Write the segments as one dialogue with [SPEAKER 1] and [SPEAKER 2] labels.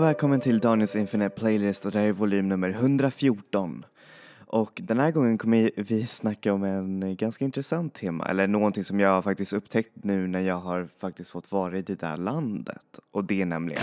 [SPEAKER 1] Och välkommen till Daniels Infinite Playlist och det här är volym nummer 114. Och den här gången kommer vi snacka om en ganska intressant tema, eller någonting som jag faktiskt upptäckt nu när jag har faktiskt fått vara i det där landet. Och det är nämligen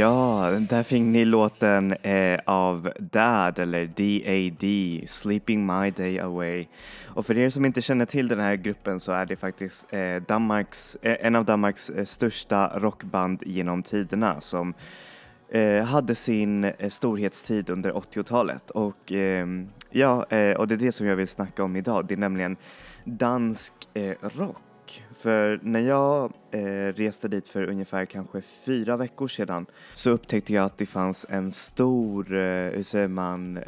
[SPEAKER 1] Ja, där fick ni låten eh, av DAD eller DAD, Sleeping My Day Away. Och för er som inte känner till den här gruppen så är det faktiskt eh, Danmarks, eh, en av Danmarks eh, största rockband genom tiderna som eh, hade sin eh, storhetstid under 80-talet. Och ehm, ja, eh, och det är det som jag vill snacka om idag. Det är nämligen dansk eh, rock. För när jag eh, reste dit för ungefär kanske fyra veckor sedan så upptäckte jag att det fanns en stor, eh, hur säger man,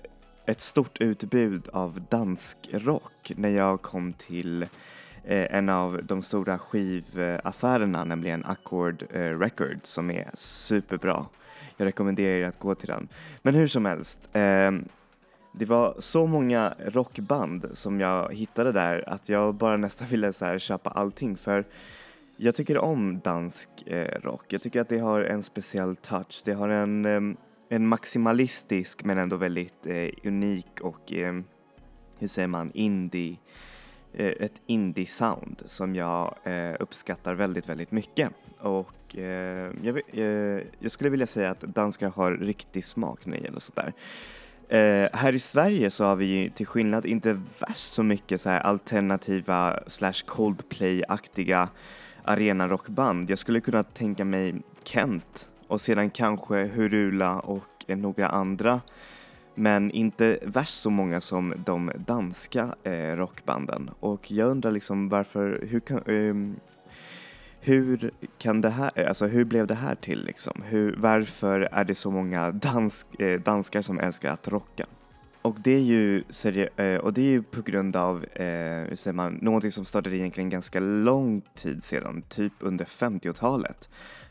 [SPEAKER 1] ett stort utbud av dansk rock när jag kom till eh, en av de stora skivaffärerna, nämligen Accord eh, Records som är superbra. Jag rekommenderar er att gå till den. Men hur som helst, eh, det var så många rockband som jag hittade där att jag bara nästan ville så här köpa allting för jag tycker om dansk eh, rock. Jag tycker att det har en speciell touch. Det har en, en maximalistisk men ändå väldigt eh, unik och hur säger man, indie, eh, ett indie-sound som jag eh, uppskattar väldigt, väldigt mycket. Och eh, jag, eh, jag skulle vilja säga att danskar har riktig smak när det gäller sådär. Eh, Eh, här i Sverige så har vi till skillnad inte värst så mycket så här alternativa slash Coldplay-aktiga arenarockband. Jag skulle kunna tänka mig Kent och sedan kanske Hurula och eh, några andra. Men inte värst så många som de danska eh, rockbanden. Och jag undrar liksom varför, hur kan, eh, hur kan det här, alltså hur blev det här till liksom? Hur, varför är det så många dansk, eh, danskar som älskar att rocka? Och det är ju, serie, eh, och det är ju på grund av, eh, hur säger man, någonting som startade egentligen ganska lång tid sedan, typ under 50-talet.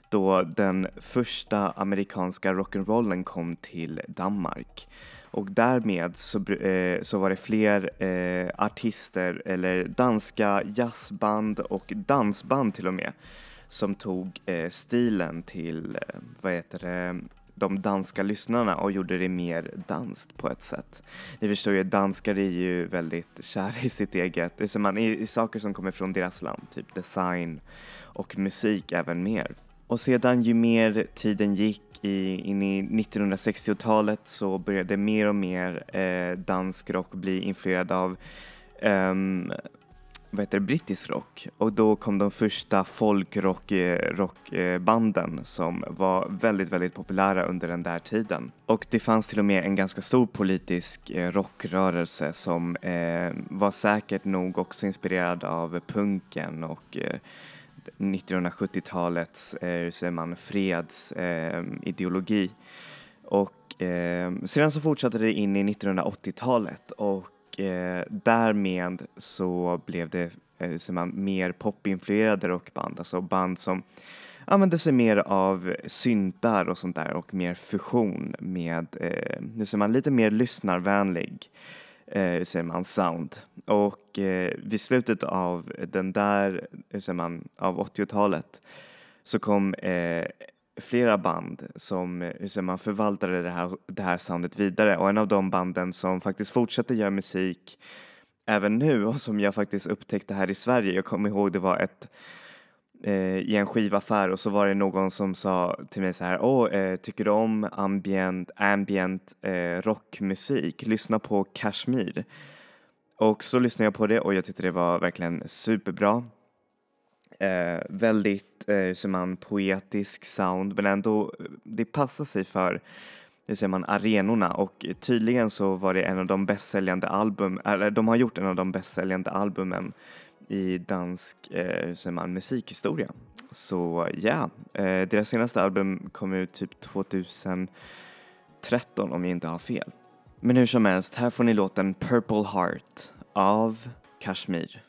[SPEAKER 1] Då den första amerikanska rock'n'rollen kom till Danmark. Och därmed så, eh, så var det fler eh, artister eller danska jazzband och dansband till och med som tog eh, stilen till, eh, vad heter det, de danska lyssnarna och gjorde det mer danskt på ett sätt. Ni förstår ju, danskar är ju väldigt kära i sitt eget, det är som man, i, i saker som kommer från deras land, typ design och musik även mer. Och sedan ju mer tiden gick i, in i 1960-talet så började mer och mer eh, dansk rock bli influerad av um, vad heter det, brittisk rock och då kom de första folkrockbanden eh, eh som var väldigt, väldigt populära under den där tiden. Och det fanns till och med en ganska stor politisk eh, rockrörelse som eh, var säkert nog också inspirerad av punken och eh, 1970-talets, eh, hur säger man, fredsideologi. Eh, och eh, sedan så fortsatte det in i 1980-talet och eh, därmed så blev det eh, hur säger man, mer popinfluerade rockband, alltså band som använde sig mer av syntar och sånt där och mer fusion med, eh, hur säger man, lite mer lyssnarvänlig eh, hur säger man, sound. Och eh, vid slutet av den där, hur säger man, av 80-talet så kom eh, flera band som eh, hur säger man, förvaltade det här, det här soundet vidare och en av de banden som faktiskt fortsatte göra musik även nu och som jag faktiskt upptäckte här i Sverige. Jag kommer ihåg det var ett eh, i en skivaffär och så var det någon som sa till mig så här, åh, eh, tycker du om ambient, ambient eh, rockmusik? Lyssna på Kashmir. Och så lyssnade jag på det och jag tyckte det var verkligen superbra. Eh, väldigt, eh, hur säger man, poetisk sound men ändå, eh, det passar sig för hur säger man, arenorna och tydligen så var det en av de bästsäljande album, eller de har gjort en av de bästsäljande albumen i dansk, eh, hur säger man, musikhistoria. Så ja, eh, deras senaste album kom ut typ 2013 om jag inte har fel. Men hur som helst, här får ni låten Purple Heart av Kashmir.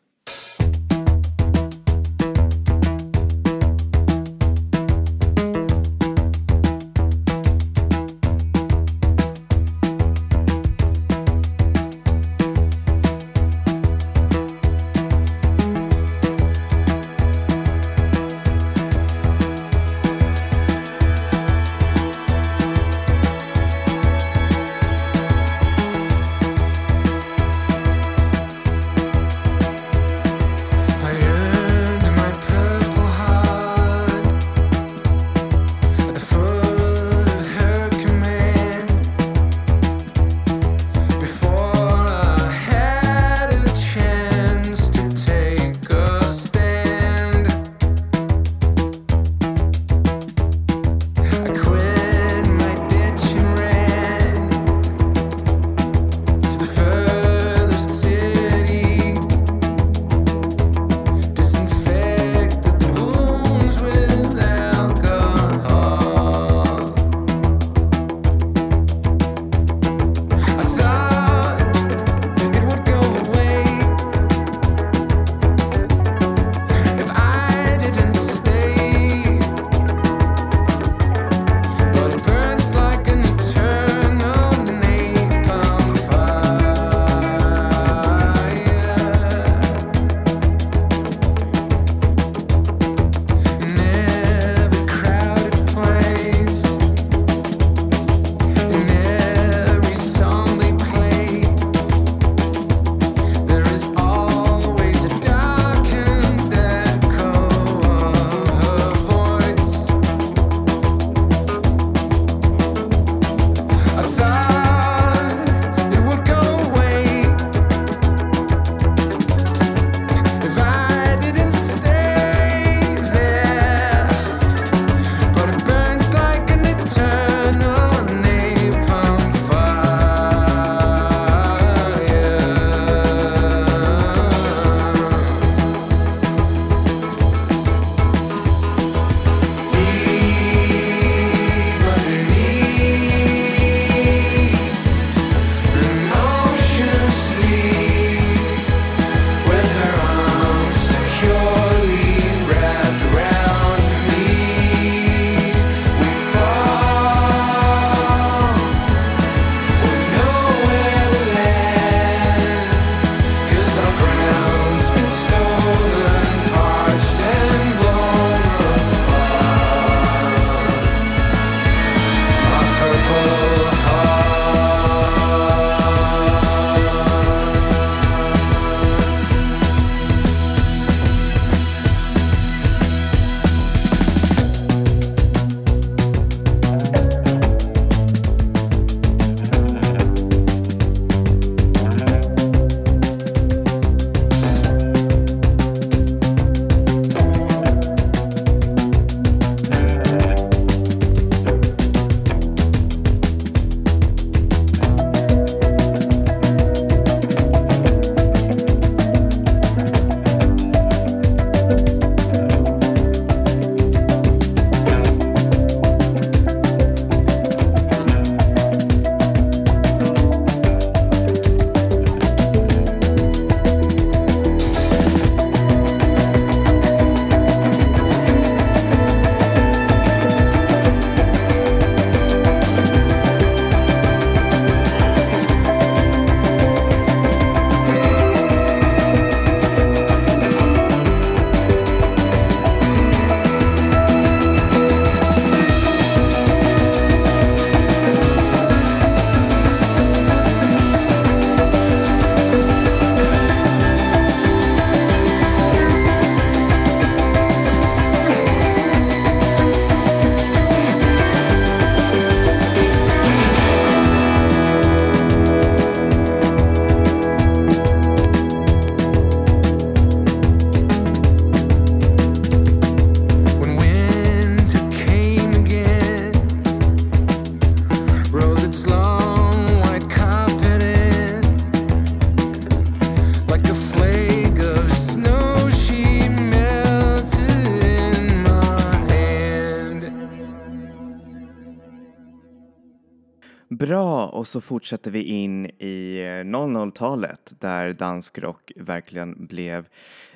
[SPEAKER 1] Och så fortsätter vi in i eh, 00-talet där dansk rock verkligen blev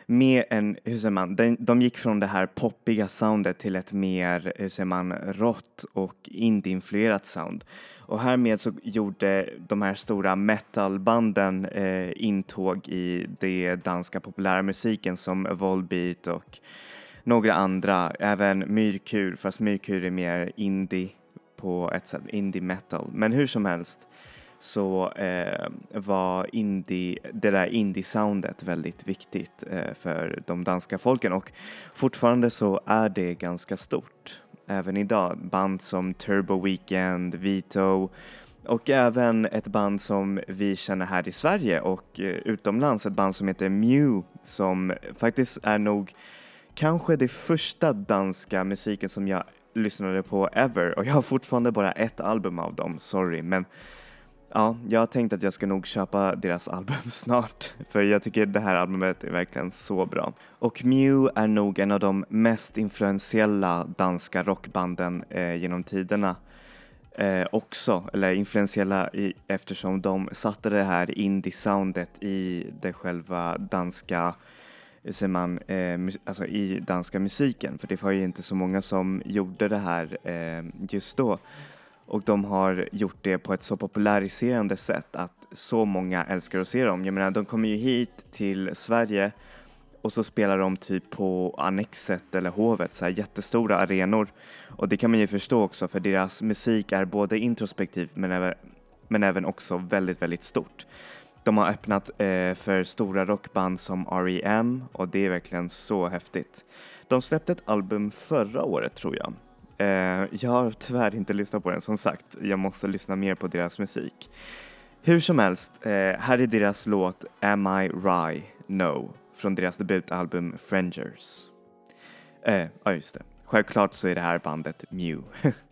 [SPEAKER 1] mer en, hur säger man, de, de gick från det här poppiga soundet till ett mer, hur säger man, rått och indie-influerat sound. Och härmed så gjorde de här stora metalbanden eh, intåg i det danska populärmusiken som Volbeat och några andra, även Myrkur, fast Myrkur är mer indie på ett sätt, indie metal. Men hur som helst så eh, var indie, det där indie-soundet väldigt viktigt eh, för de danska folken och fortfarande så är det ganska stort. Även idag, band som Turbo Weekend, Vito och även ett band som vi känner här i Sverige och eh, utomlands, ett band som heter Mew som faktiskt är nog kanske det första danska musiken som jag lyssnade på ever och jag har fortfarande bara ett album av dem, sorry men ja, jag har tänkt att jag ska nog köpa deras album snart för jag tycker det här albumet är verkligen så bra. Och Mew är nog en av de mest influentiella danska rockbanden eh, genom tiderna eh, också, eller influentiella i, eftersom de satte det här indie-soundet i det själva danska ser man, eh, alltså i danska musiken, för det var ju inte så många som gjorde det här eh, just då. Och de har gjort det på ett så populariserande sätt att så många älskar att se dem. Jag menar, de kommer ju hit till Sverige och så spelar de typ på Annexet eller Hovet, så här jättestora arenor. Och det kan man ju förstå också för deras musik är både introspektiv men även, men även också väldigt, väldigt stort. De har öppnat eh, för stora rockband som R.E.M. och det är verkligen så häftigt. De släppte ett album förra året tror jag. Eh, jag har tyvärr inte lyssnat på den som sagt, jag måste lyssna mer på deras musik. Hur som helst, eh, här är deras låt Am I Rye No från deras debutalbum Frangers. Eh, ja just det, självklart så är det här bandet Mew.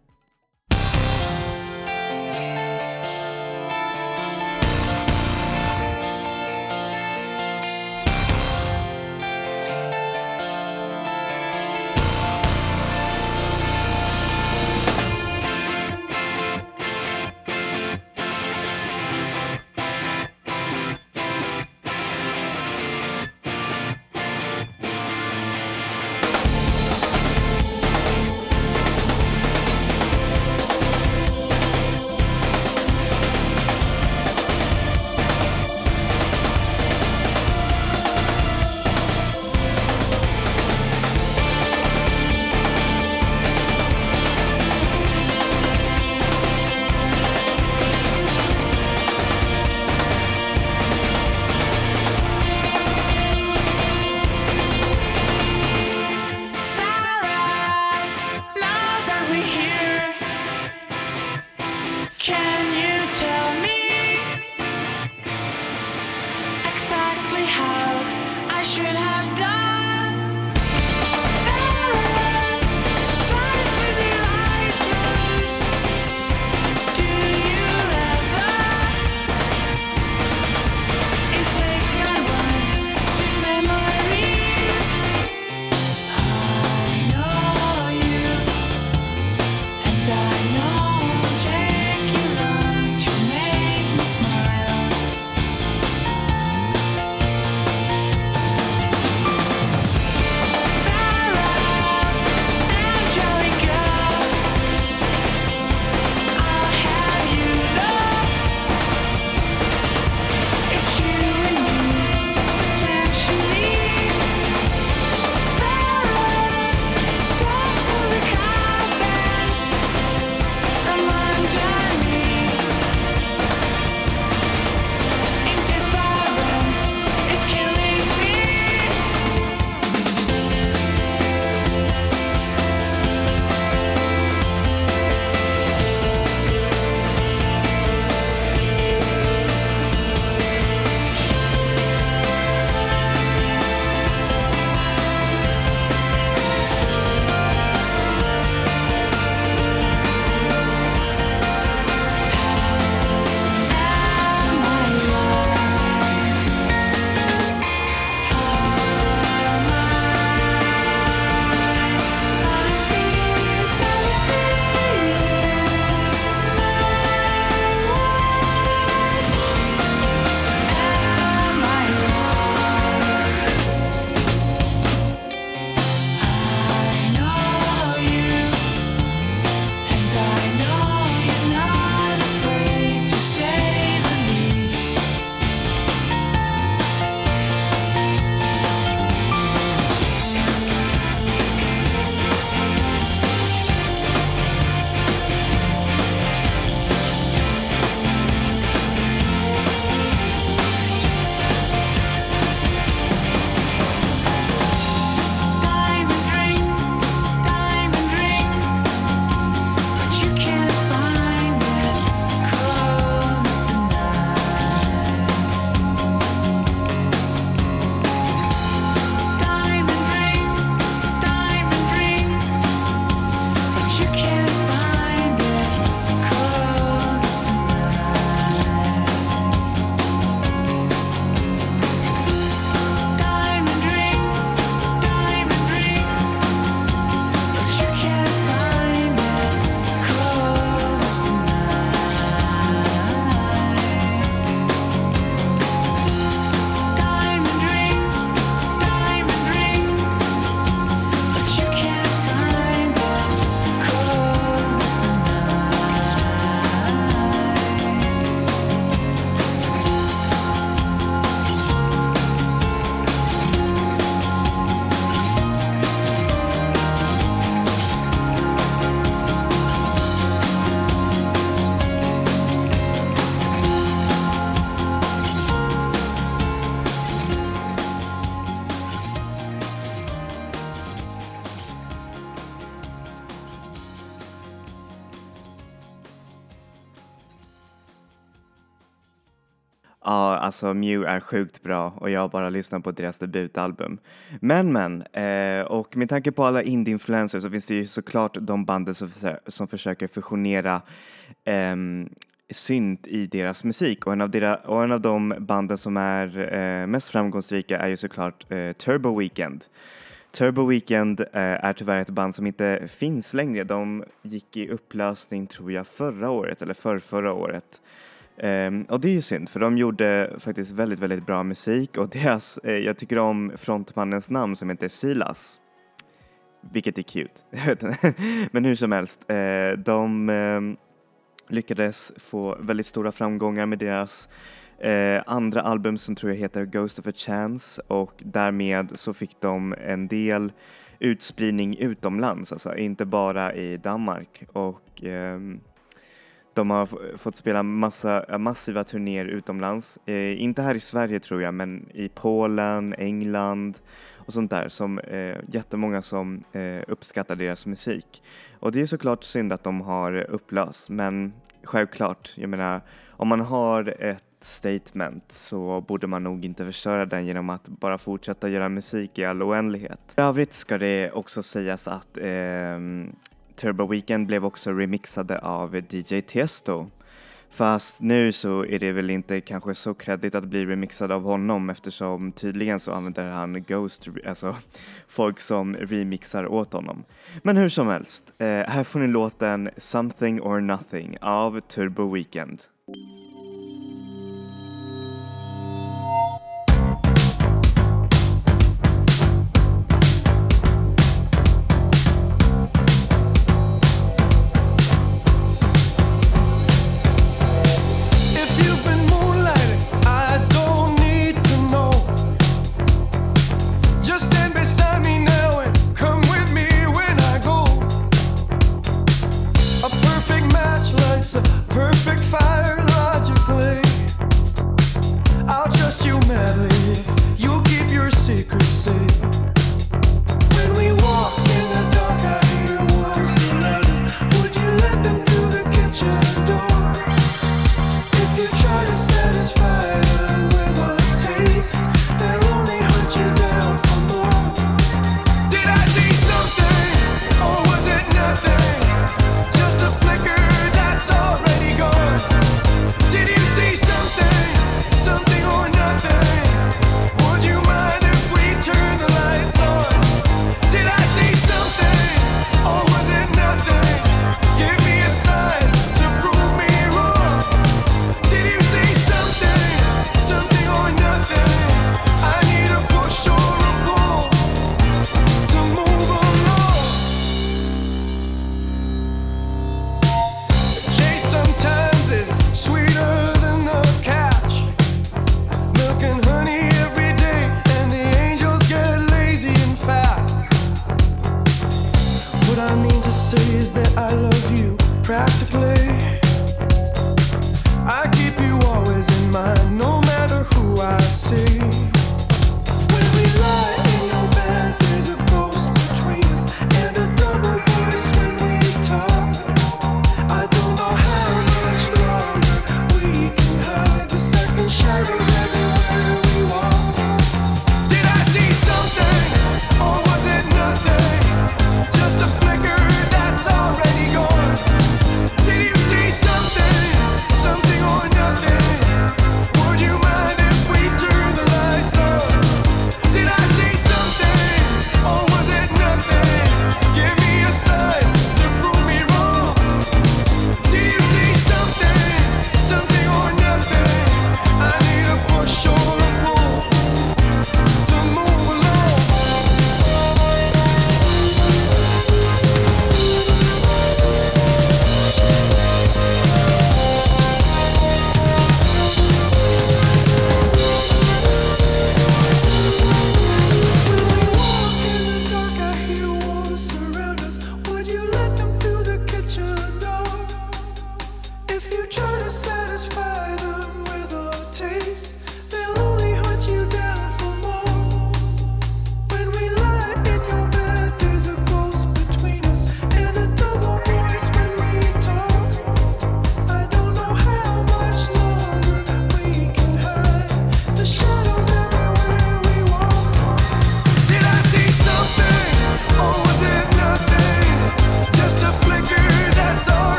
[SPEAKER 1] alltså Mew är sjukt bra och jag har bara lyssnat på deras debutalbum. Men men, eh, och med tanke på alla indie-influencers så finns det ju såklart de banden som, som försöker fusionera eh, synt i deras musik och en av, dera, och en av de banden som är eh, mest framgångsrika är ju såklart eh, Turbo Weekend. Turbo Weekend eh, är tyvärr ett band som inte finns längre. De gick i upplösning tror jag förra året eller förrförra året. Ehm, och det är ju synd för de gjorde faktiskt väldigt, väldigt bra musik och deras, eh, jag tycker om frontmannens namn som heter Silas. Vilket är cute. Men hur som helst, eh, de ehm, lyckades få väldigt stora framgångar med deras eh, andra album som tror jag heter Ghost of a Chance och därmed så fick de en del utspridning utomlands, alltså inte bara i Danmark och ehm, de har fått spela massa, massiva turnéer utomlands. Eh, inte här i Sverige tror jag, men i Polen, England och sånt där som eh, jättemånga som eh, uppskattar deras musik. Och det är såklart synd att de har upplöst, men självklart, jag menar, om man har ett statement så borde man nog inte förstöra den genom att bara fortsätta göra musik i all oändlighet. I övrigt ska det också sägas att eh, Turbo Weekend blev också remixade av DJ Tiesto. Fast nu så är det väl inte kanske så kreddigt att bli remixad av honom eftersom tydligen så använder han Ghost, alltså folk som remixar åt honom. Men hur som helst, eh, här får ni låten Something or Nothing av Turbo Weekend.
[SPEAKER 2] Perfect fire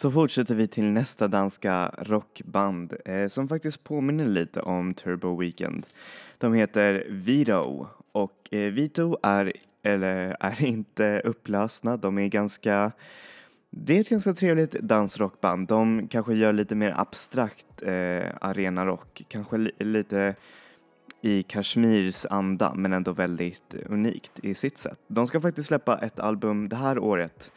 [SPEAKER 1] Så fortsätter vi till nästa danska rockband eh, som faktiskt påminner lite om Turbo Weekend. De heter Vito och eh, Vito är, eller är inte upplösna, de är ganska det är ett ganska trevligt dansrockband. De kanske gör lite mer abstrakt eh, arenarock, kanske li lite i Kashmirs anda men ändå väldigt unikt i sitt sätt. De ska faktiskt släppa ett album det här året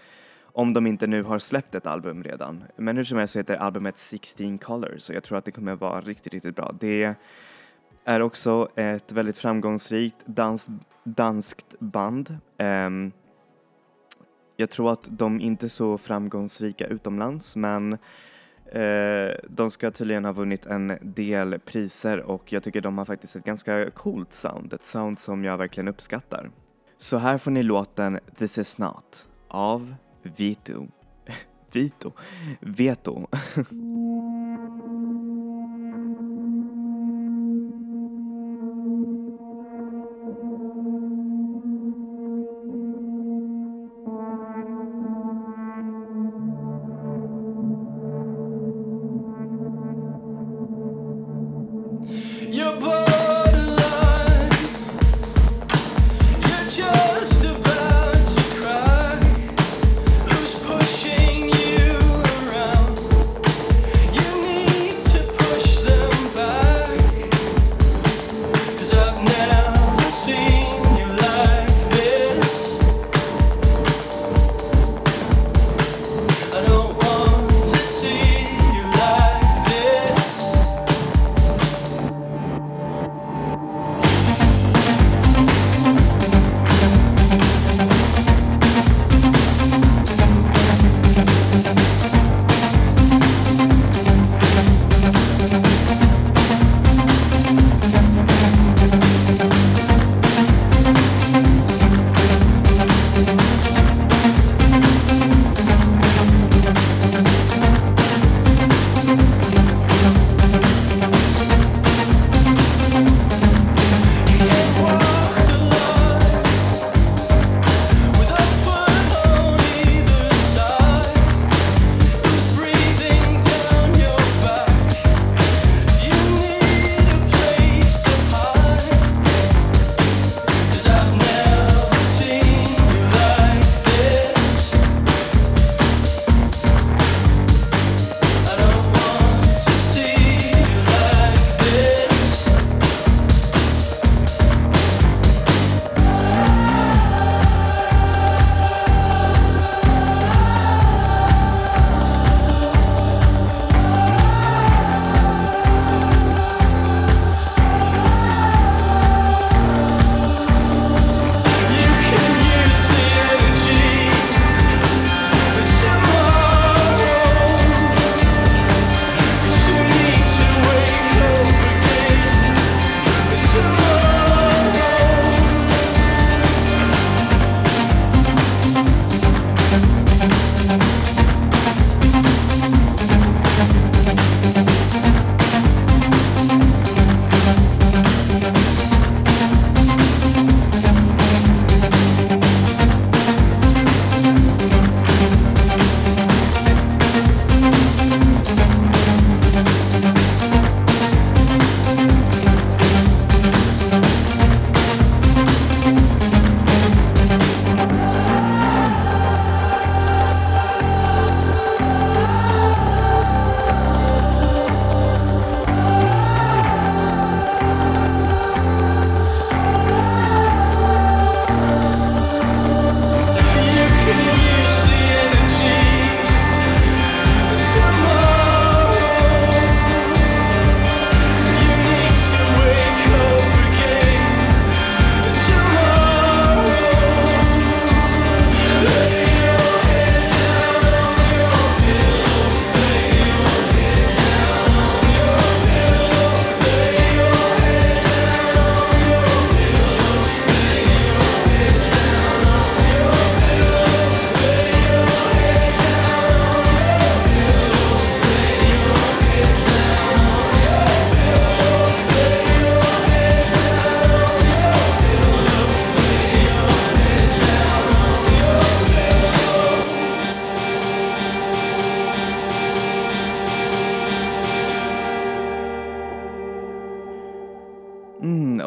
[SPEAKER 1] om de inte nu har släppt ett album redan. Men hur som helst heter albumet 16 Colors och jag tror att det kommer vara riktigt, riktigt bra. Det är också ett väldigt framgångsrikt dans, danskt band. Um, jag tror att de inte är så framgångsrika utomlands men eh, de ska tydligen ha vunnit en del priser och jag tycker de har faktiskt ett ganska coolt sound, ett sound som jag verkligen uppskattar. Så här får ni låten This is not av Vito. Vito? Veto.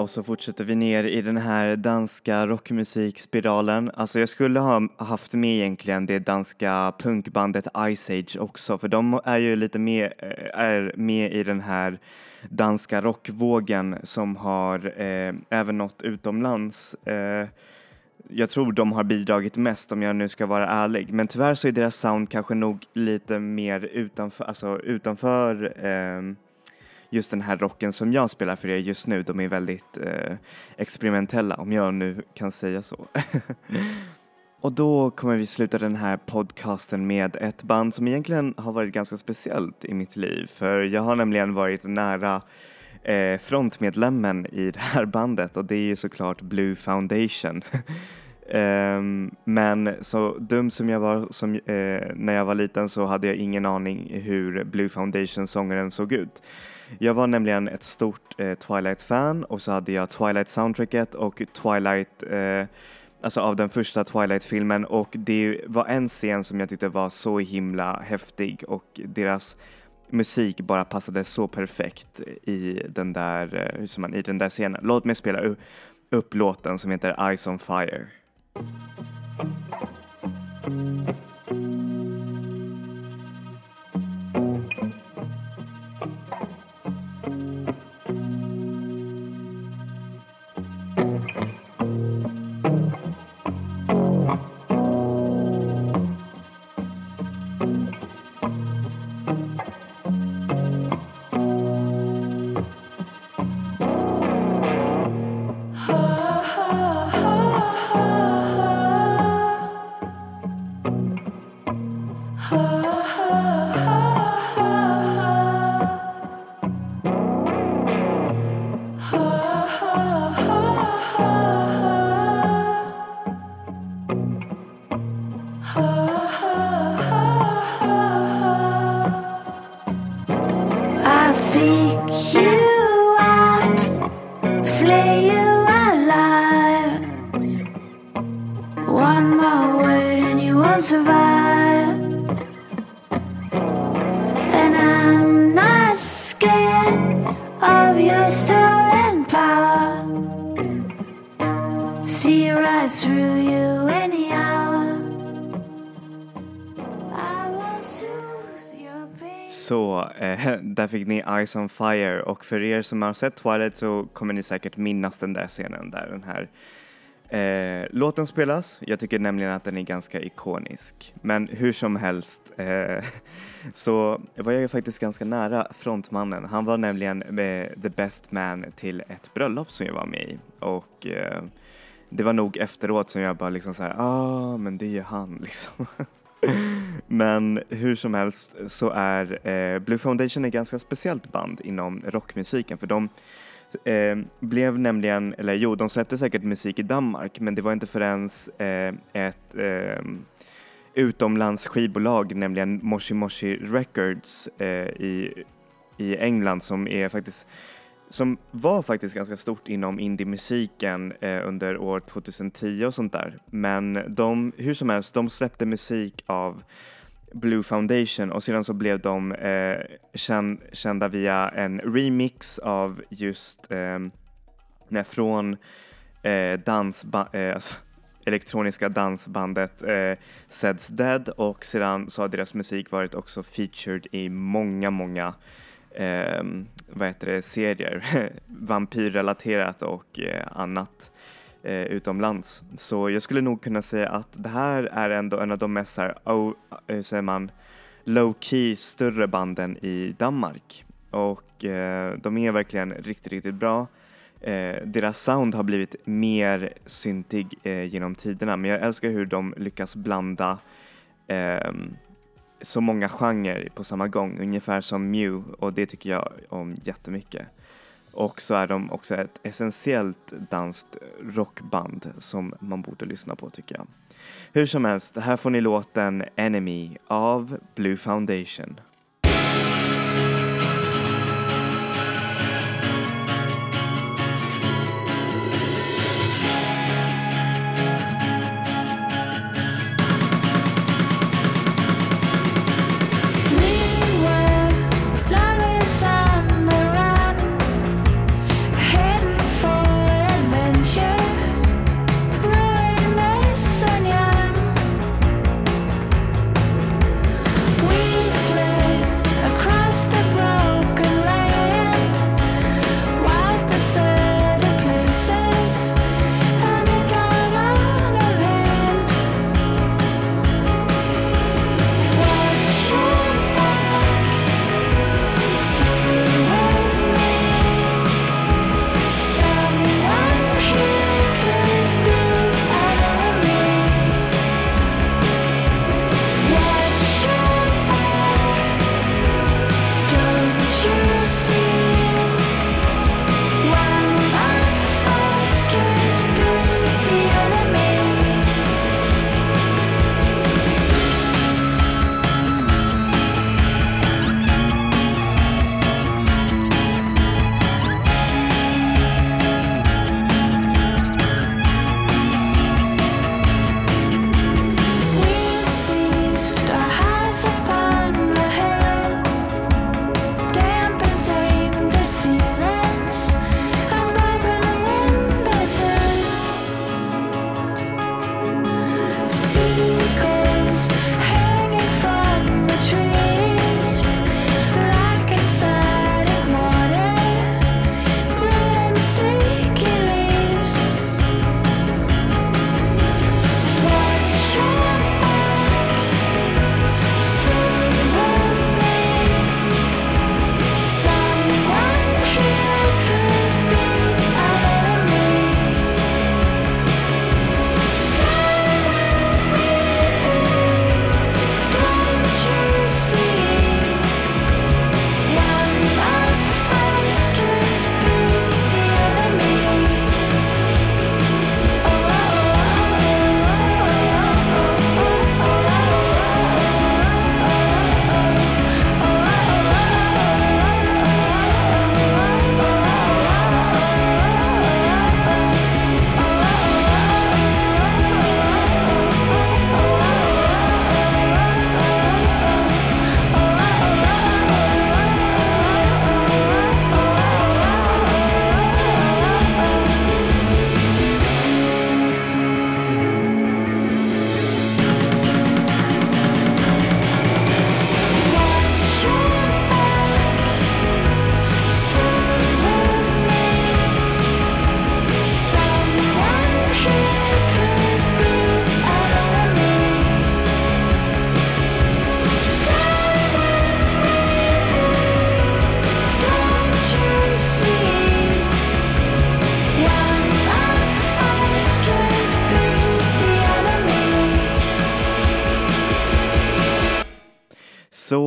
[SPEAKER 1] och så fortsätter vi ner i den här danska rockmusikspiralen. Alltså jag skulle ha haft med egentligen det danska punkbandet Ice Age också för de är ju lite med, eh, är med i den här danska rockvågen som har eh, även nått utomlands. Eh, jag tror de har bidragit mest om jag nu ska vara ärlig. Men tyvärr så är deras sound kanske nog lite mer utanför, alltså utanför eh, just den här rocken som jag spelar för er just nu. De är väldigt eh, experimentella om jag nu kan säga så. Och då kommer vi sluta den här podcasten med ett band som egentligen har varit ganska speciellt i mitt liv. För jag har nämligen varit nära eh, frontmedlemmen i det här bandet och det är ju såklart Blue Foundation. Um, men så dum som jag var som, eh, när jag var liten så hade jag ingen aning hur Blue Foundation-sångaren såg ut. Jag var nämligen ett stort eh, Twilight-fan och så hade jag Twilight-soundtracket och Twilight eh, Alltså av den första Twilight-filmen och det var en scen som jag tyckte var så himla häftig och deras musik bara passade så perfekt i den där, eh, hur säger man, i den där scenen. Låt mig spela upp låten som heter Eyes on Fire.
[SPEAKER 3] On my word and you won't survive. And I'm not scared of your stolen power. See right through you any hour. I will soothe your pain.
[SPEAKER 1] Så eh, där fick ni Eyes on Fire och för er som har sett Twilight så kommer ni säkert minnas den där scenen där den här eh, låten spelas. Jag tycker nämligen att den är ganska ikonisk. Men hur som helst eh, så var jag ju faktiskt ganska nära frontmannen. Han var nämligen eh, the best man till ett bröllop som jag var med i och eh, det var nog efteråt som jag bara liksom såhär, ah men det är ju han liksom. Men hur som helst så är eh, Blue Foundation ett ganska speciellt band inom rockmusiken för de eh, blev nämligen, eller jo, de släppte säkert musik i Danmark men det var inte förrän eh, ett eh, utomlands skivbolag, nämligen Moshi Moshi Records eh, i, i England som är faktiskt som var faktiskt ganska stort inom indiemusiken eh, under år 2010 och sånt där. Men de, hur som helst, de släppte musik av Blue Foundation och sedan så blev de eh, känd, kända via en remix av just eh, när från eh, dansba, eh, alltså, elektroniska dansbandet eh, Sed's Dead och sedan så har deras musik varit också featured i många, många eh, vad heter det, serier, vampyrrelaterat och eh, annat eh, utomlands. Så jag skulle nog kunna säga att det här är ändå en av de mest här, oh, eh, hur säger man, low key större banden i Danmark. Och eh, de är verkligen riktigt, riktigt bra. Eh, deras sound har blivit mer syntig eh, genom tiderna men jag älskar hur de lyckas blanda eh, så många genrer på samma gång, ungefär som Mew och det tycker jag om jättemycket. Och så är de också ett essentiellt danskt rockband som man borde lyssna på tycker jag. Hur som helst, här får ni låten Enemy av Blue Foundation.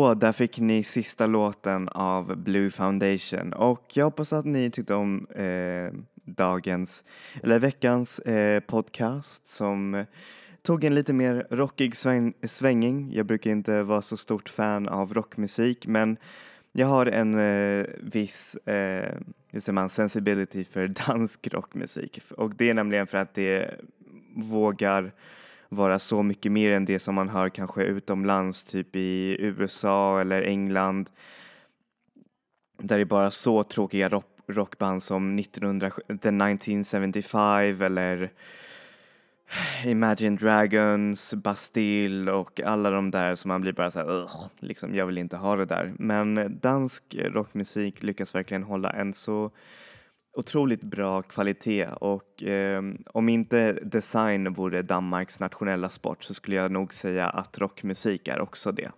[SPEAKER 1] Så, där fick ni sista låten av Blue Foundation och jag hoppas att ni tyckte om eh, dagens, eller veckans eh, podcast som tog en lite mer rockig sväng, svängning. Jag brukar inte vara så stort fan av rockmusik men jag har en eh, viss eh, hur säger man, sensibility för dansk rockmusik och det är nämligen för att det vågar vara så mycket mer än det som man hör kanske utomlands, typ i USA eller England. Där det är bara så tråkiga rock, rockband som 1900, The 1975 eller Imagine Dragons, Bastille och alla de där som man blir bara såhär, här... liksom jag vill inte ha det där. Men dansk rockmusik lyckas verkligen hålla en så otroligt bra kvalitet och eh, om inte design vore Danmarks nationella sport så skulle jag nog säga att rockmusik är också det.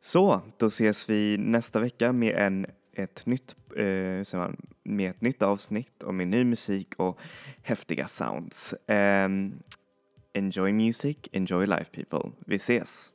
[SPEAKER 1] Så, då ses vi nästa vecka med, en, ett, nytt, eh, med ett nytt avsnitt och med ny musik och häftiga sounds. Eh, enjoy music, enjoy life people. Vi ses!